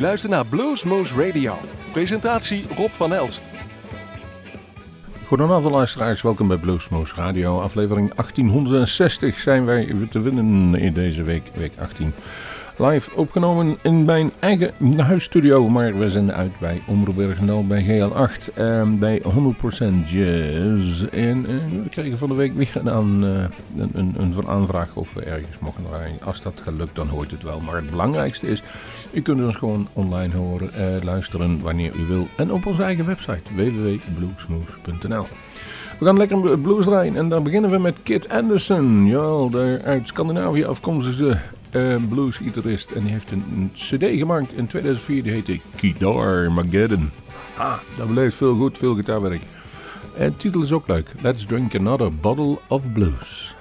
U luistert naar Bluesmoose Radio. Presentatie Rob van Elst. Goedenavond luisteraars, welkom bij Bluesmoose Radio. Aflevering 1860 zijn wij te winnen in deze week, week 18 live opgenomen in mijn eigen huisstudio. Maar we zenden uit bij Omroep Bergendal, bij GL8, en bij 100% Jazz. En eh, we kregen van de week weer een, uh, een, een, een aanvraag of we ergens mogen draaien. Als dat gelukt, dan hoort het wel. Maar het belangrijkste is, u kunt ons gewoon online horen, uh, luisteren wanneer u wil. En op onze eigen website www.bluesmoose.nl. We gaan lekker blues draaien en dan beginnen we met Kit Anderson. Ja, de uit Scandinavië afkomstige uh, bluesgitarist. En heeft een, cd gemaakt in 2004, die heette Guitar Mageddon. Ah, dat beleeft veel goed, veel gitaarwerk. En de titel is ook leuk. Let's Drink Another Bottle of Blues.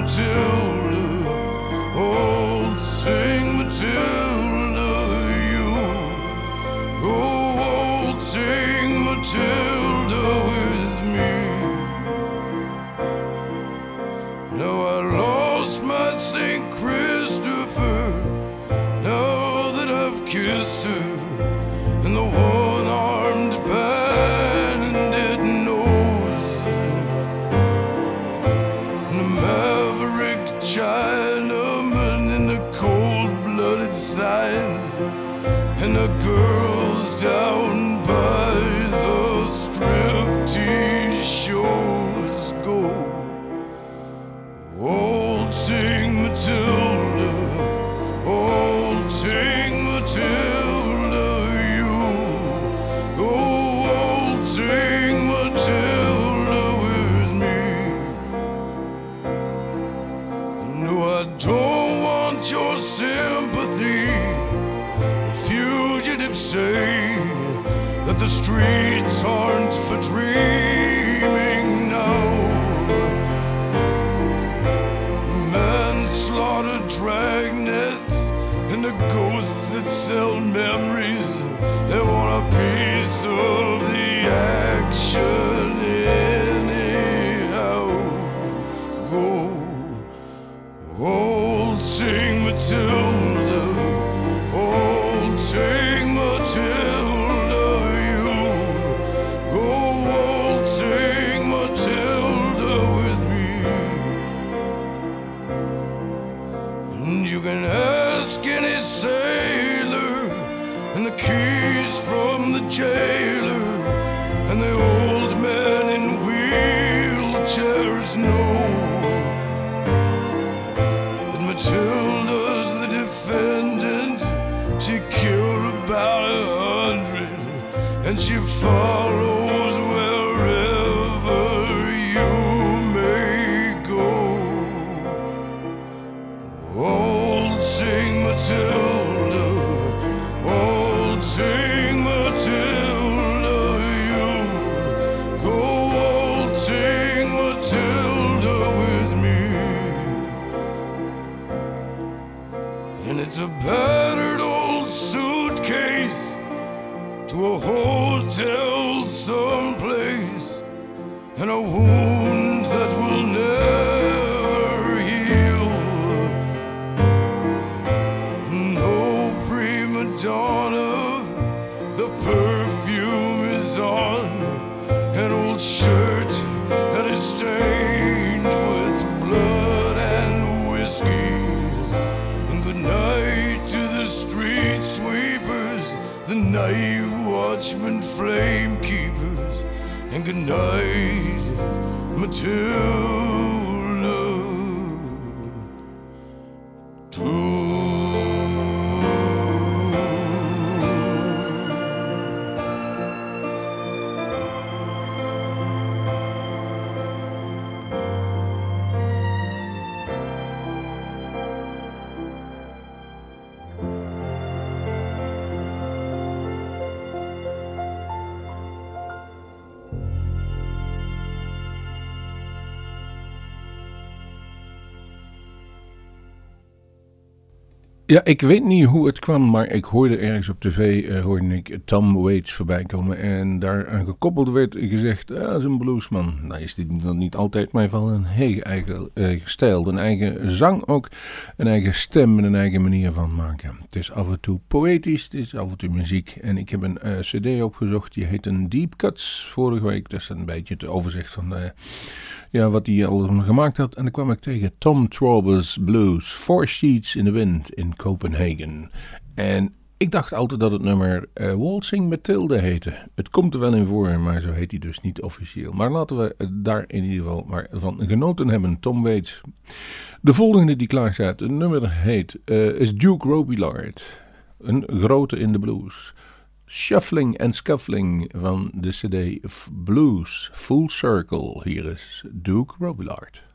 Matilda. Oh, sing Matilda, you. Oh, old sing Matilda. before. Ja, ik weet niet hoe het kwam, maar ik hoorde ergens op tv eh, hoorde ik Tom Waits voorbij komen. En daaraan gekoppeld werd gezegd, ah, dat is een bluesman. Nou is dit dan niet altijd, maar van een heel eigen eh, stijl. Een eigen zang ook, een eigen stem en een eigen manier van maken. Het is af en toe poëtisch, het is af en toe muziek. En ik heb een eh, cd opgezocht, die heet een Deep Cuts vorige week. Dat is een beetje het overzicht van... ja, wat hij al gemaakt had. En dan kwam ik tegen Tom Trauber's Blues, Four Sheets in the Wind in Copenhagen. En ik dacht altijd dat het nummer eh, Waltzing Matilda heette. Het komt er wel in voor, maar zo heet hij dus niet officieel. Maar laten we daar in ieder geval maar van genoten hebben. Tom Waits. De volgende die klaar staat, het nummer heet, eh, is Duke Robillard. Een grote in de blues. Shuffling and Scuffling van de CD Blues Full Circle. Hier is Duke Robillard.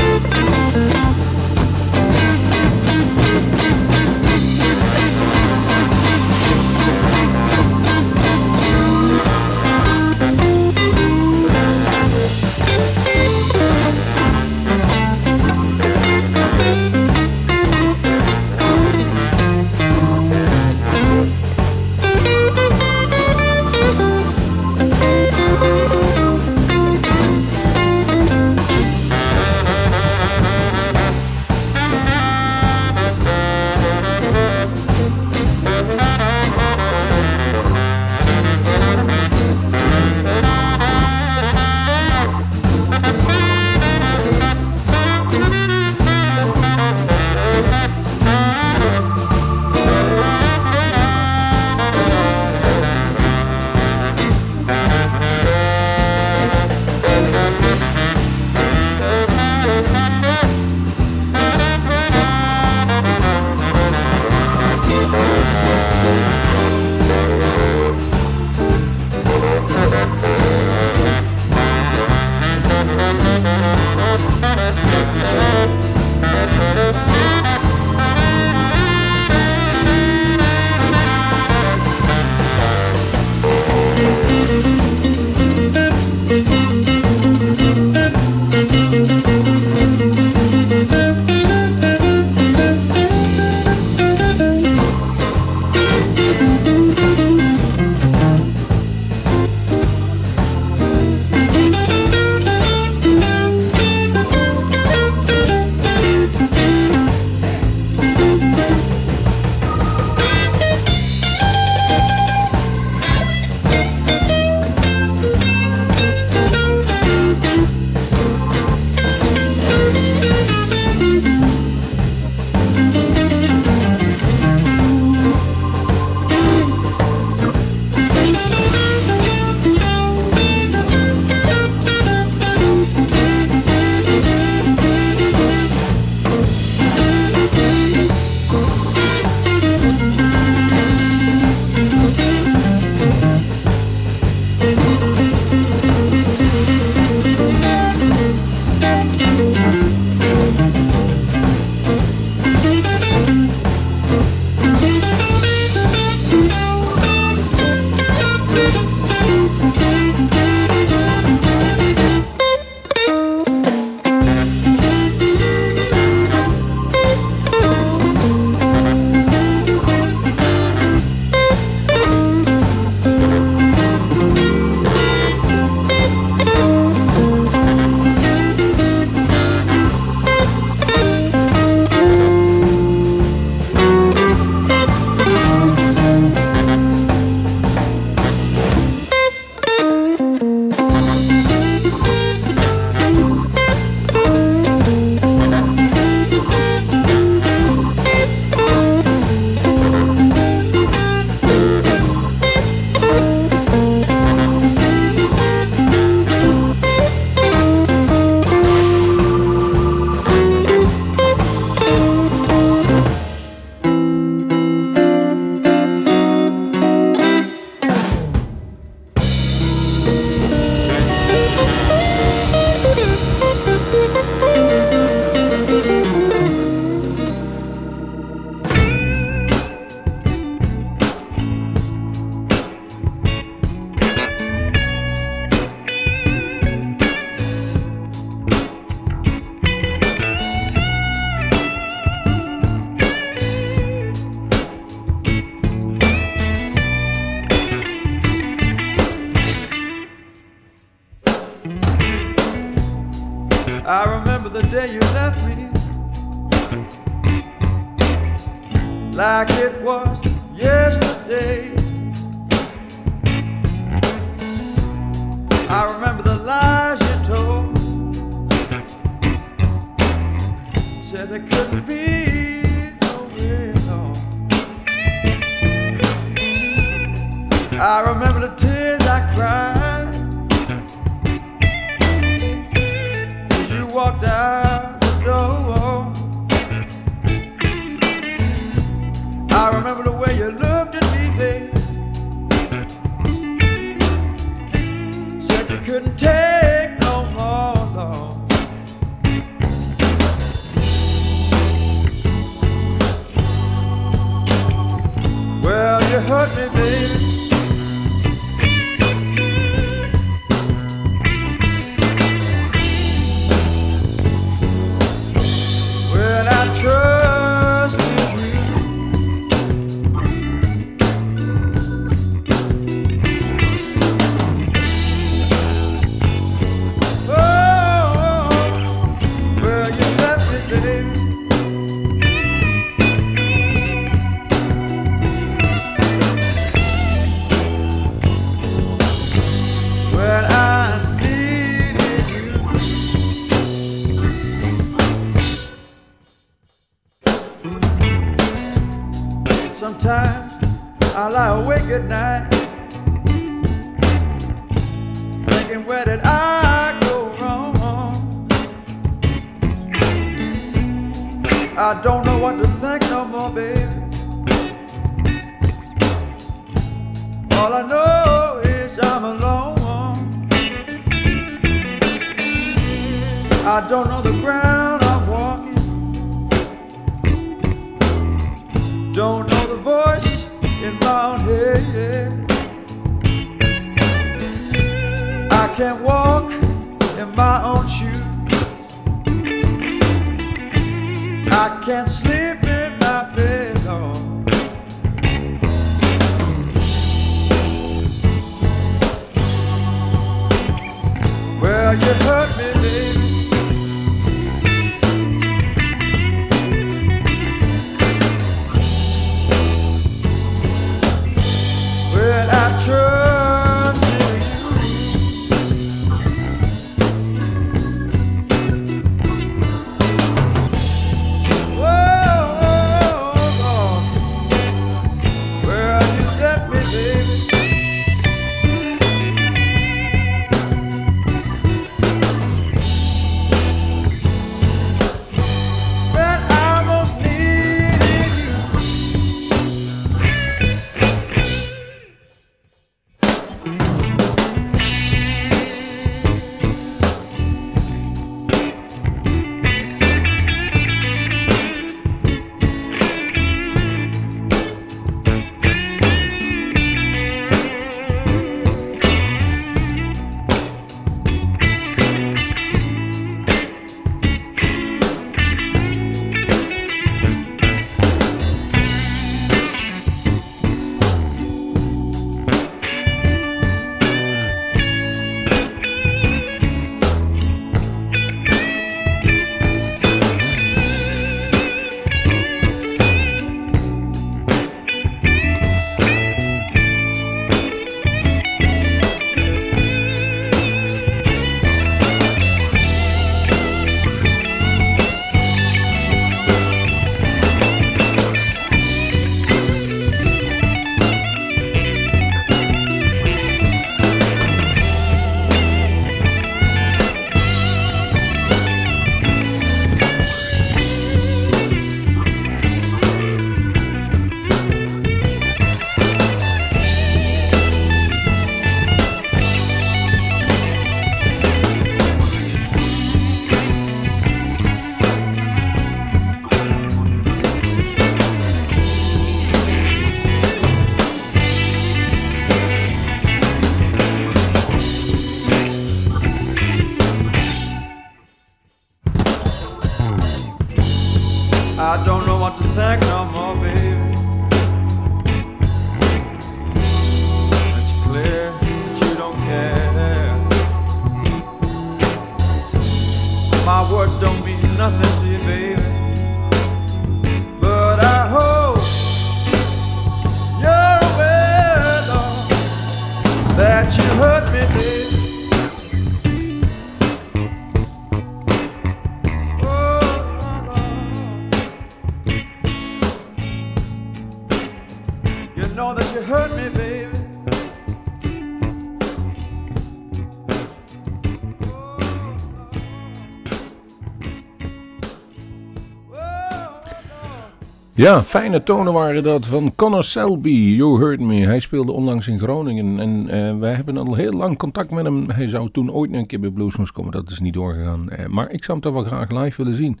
Ja, fijne tonen waren dat van Connor Selby, You Heard Me. Hij speelde onlangs in Groningen en eh, wij hebben al heel lang contact met hem. Hij zou toen ooit een keer bij Bluesmoes komen, dat is niet doorgegaan. Eh, maar ik zou hem toch wel graag live willen zien.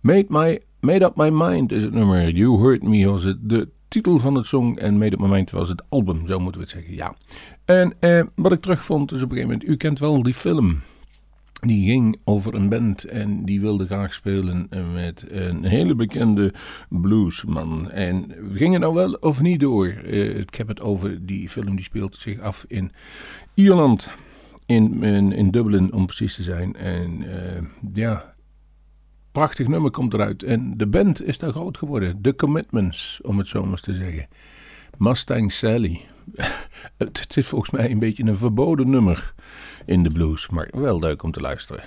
Made, my, Made Up My Mind is het nummer. You Heard Me was het de titel van het song en Made Up My Mind was het album, zo moeten we het zeggen, ja. En eh, wat ik terugvond is op een gegeven moment, u kent wel die film... Die ging over een band en die wilde graag spelen met een hele bekende bluesman. En we gingen nou wel of niet door. Eh, ik heb het over die film die speelt zich af in Ierland. In, in, in Dublin om precies te zijn. En eh, ja, prachtig nummer komt eruit. En de band is daar groot geworden. The Commitments, om het zo maar te zeggen. Mustang Sally. het is volgens mij een beetje een verboden nummer in de blues, maar wel leuk om te luisteren.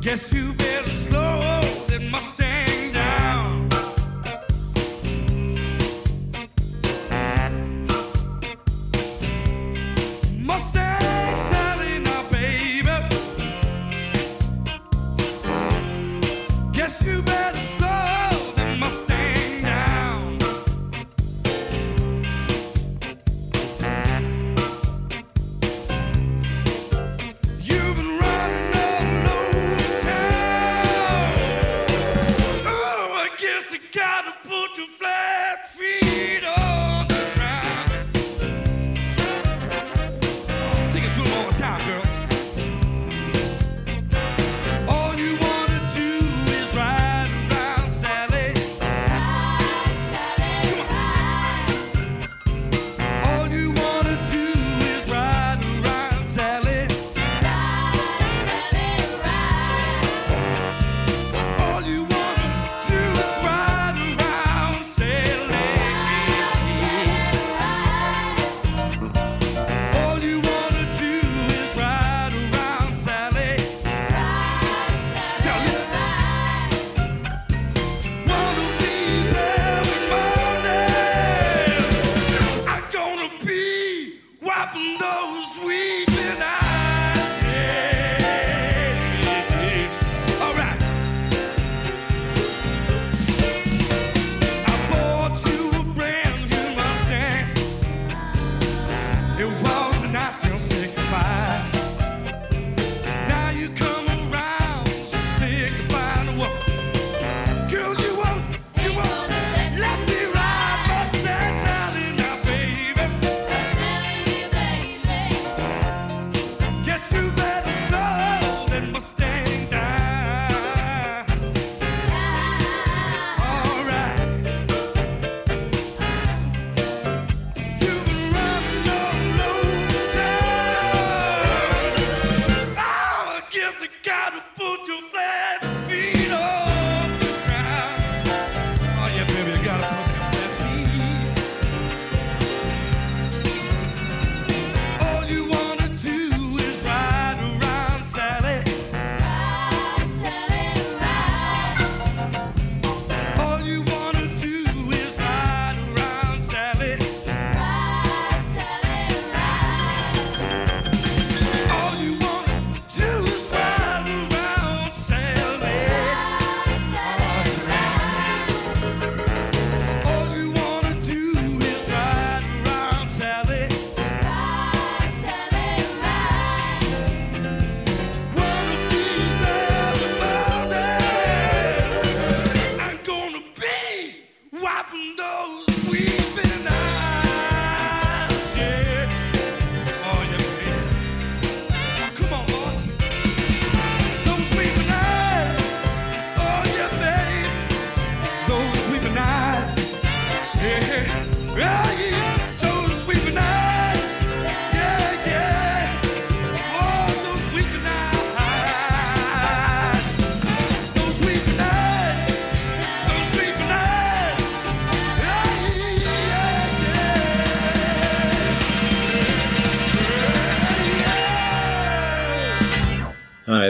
Guess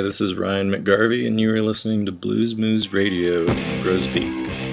this is Ryan McGarvey, and you are listening to Blues Moose Radio in Grosbeak.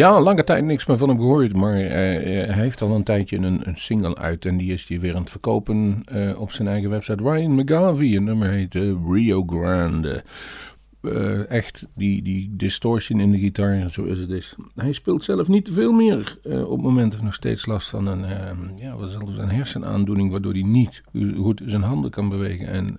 Ja, lange tijd niks meer van hem gehoord, maar eh, hij heeft al een tijdje een, een single uit en die is hij weer aan het verkopen eh, op zijn eigen website. Ryan McGarvey, een nummer heet eh, Rio Grande. Eh, echt, die, die distortion in de gitaar, zo is het dus. Hij speelt zelf niet te veel meer. eh, op momenten nog steeds last van een, eh, ja, wat het, een hersenaandoening, waardoor hij niet goed zijn handen kan bewegen. En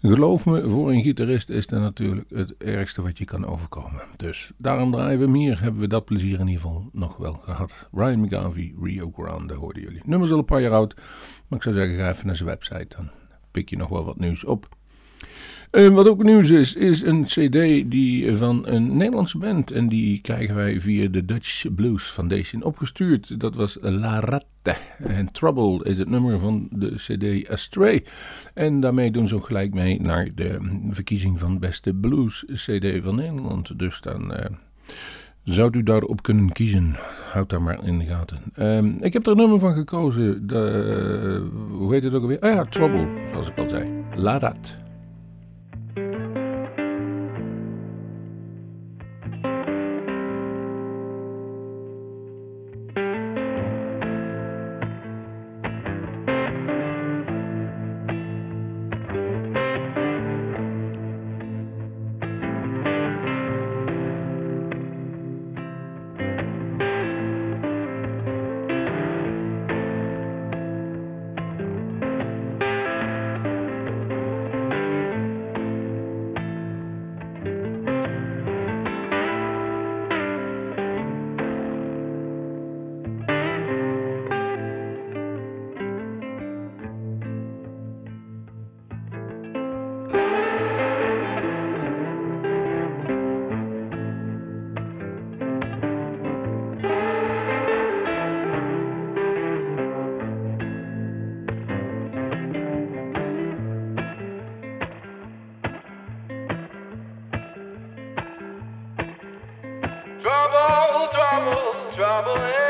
geloof me, voor een gitarist is dat natuurlijk het ergste wat je kan overkomen. Dus daarom draaien we hem hier. Hebben we dat plezier in ieder geval nog wel gehad. Ryan McGarvey, Rio Grande, hoorden jullie. Nummer is al een paar jaar oud, maar ik zou zeggen, ga even naar zijn website. Dan pik je nog wel wat nieuws op. Eh, wat ook nieuws is, is een cd die van een Nederlandse band. En die krijgen wij via de Dutch Blues Foundation opgestuurd. Dat was La Ratte. En Trouble is het nummer van de cd Astray. En daarmee doen ze ook gelijk mee naar de verkiezing van beste blues cd van Nederland. Dus dan... eh, zou u daarop kunnen kiezen? Houd daar maar in de gaten. Ehm, ik heb er een nummer van gekozen. De, hoe heet het ook alweer? Ah ja, Trouble, zoals ik al zei. La Rat. Trouble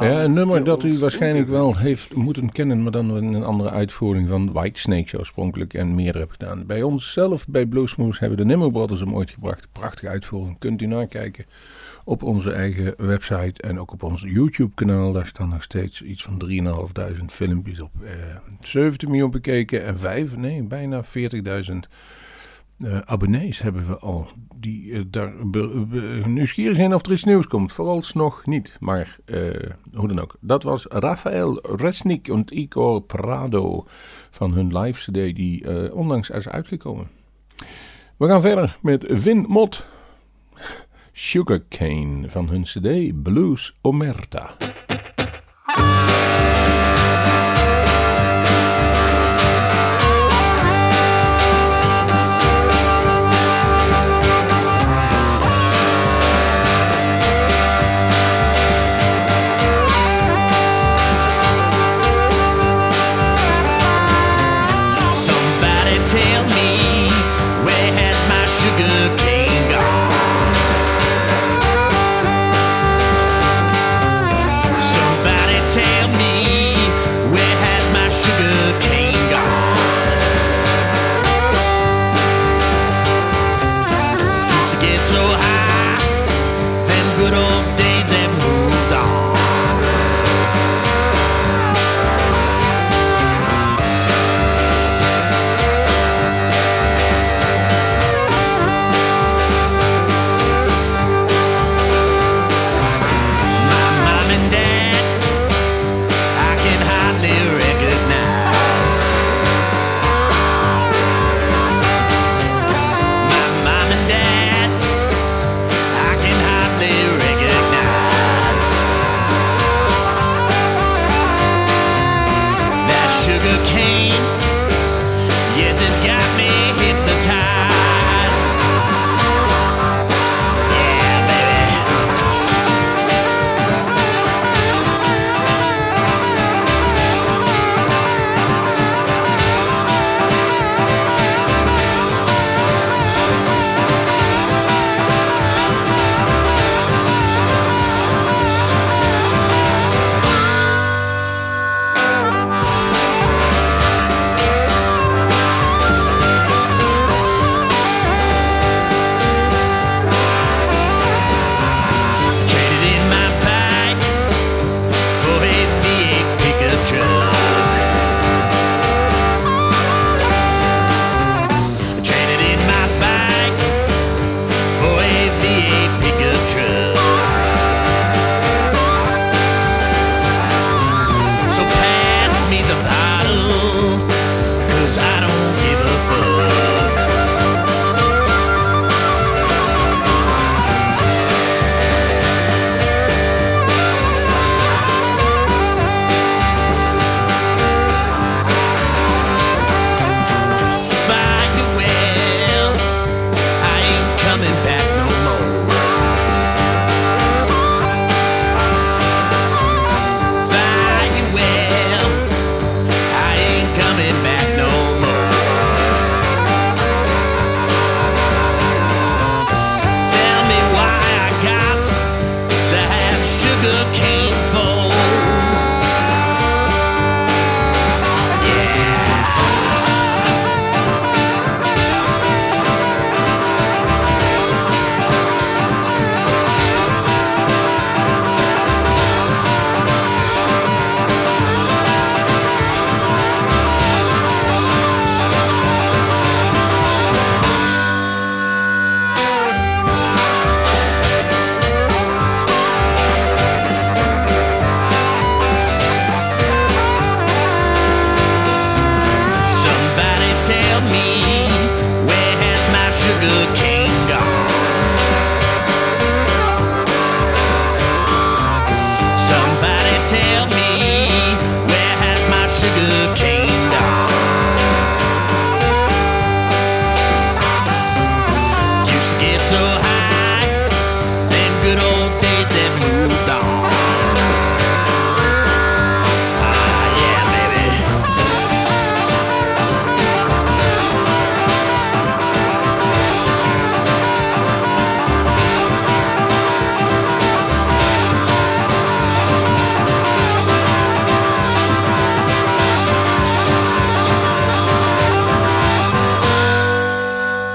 Ja, een nummer dat u waarschijnlijk wel heeft moeten kennen, maar dan in een andere uitvoering van Whitesnake oorspronkelijk en meer heb gedaan. Bij ons zelf, bij Bluesmoose, hebben de Nimmo Brothers hem ooit gebracht. Prachtige uitvoering, kunt u nakijken op onze eigen website en ook op ons YouTube kanaal. Daar staan nog steeds iets van 3.500 filmpjes op. Eh, 17 miljoen bekeken en 5, nee, bijna 40.000 eh, abonnees hebben we al. Die eh, daar be- be- zijn of er iets nieuws komt. Vooralsnog niet. Maar eh, hoe dan ook. Dat was Rafael Resnick en Igor Prado van hun live CD die onlangs is uitgekomen. We gaan verder met Vin Mott. Sugarcane van hun CD Blues Omerta.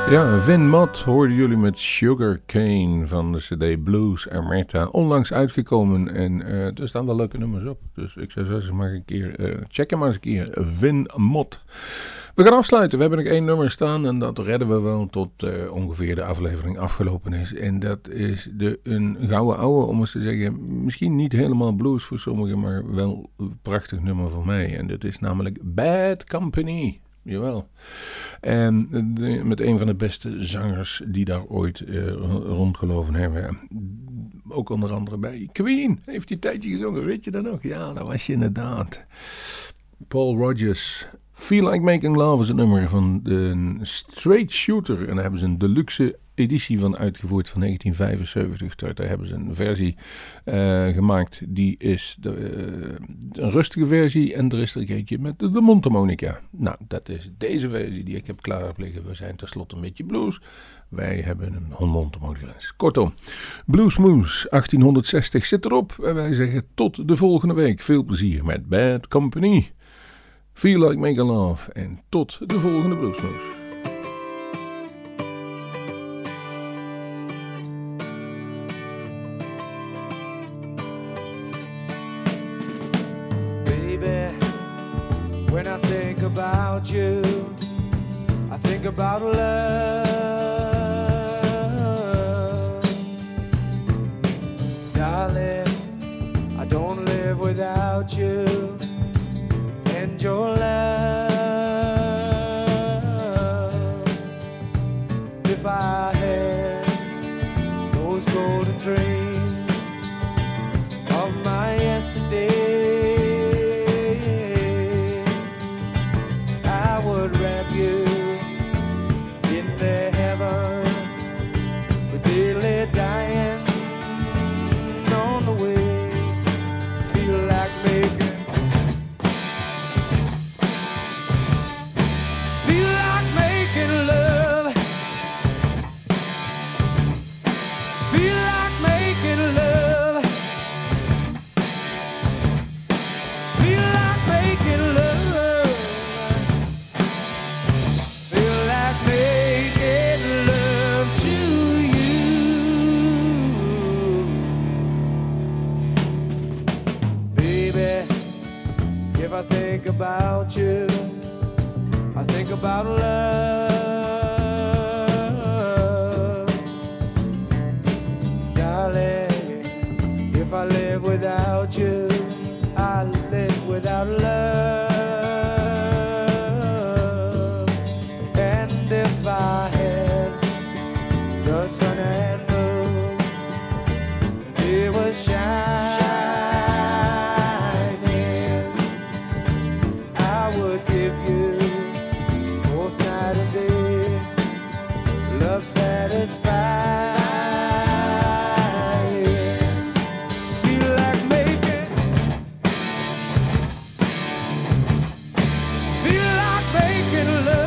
Ja, Vin Mott hoorden jullie met Sugar Cane van de CD Blues Amerta. Onlangs uitgekomen en eh, er staan wel leuke nummers op. Dus ik zou zeggen, maar een keer eh, checken maar eens een keer. Vin Mott. We gaan afsluiten. We hebben nog één nummer staan en dat redden we wel tot eh, ongeveer de aflevering afgelopen is. En dat is de, een gouden ouwe, om eens te zeggen. Misschien niet helemaal blues voor sommigen, maar wel een prachtig nummer voor mij. En dat is namelijk Bad Company. Jawel. En met een van de beste zangers die daar ooit eh, rondgelopen hebben. Ook onder andere bij Queen heeft hij een tijdje gezongen, weet je dat nog? Ja, dat was je inderdaad. Paul Rogers. Feel Like Making Love is het nummer van de Straight Shooter. En daar hebben ze een deluxe editie van uitgevoerd van 1975. Daar, hebben ze een versie eh, gemaakt. Die is de, eh, een rustige versie. En er is er eentje met de, de mondharmonica. Nou, dat is deze versie die ik heb klaar liggen. We zijn tenslotte een beetje blues. Wij hebben een mondharmonica. Kortom, Bluesmoose 1860 zit erop. En wij zeggen tot de volgende week. Veel plezier met Bad Company. Feel Like Making Love. En tot de volgende Bluesmoose. You, I think about love. Darling, I don't live without you broken love.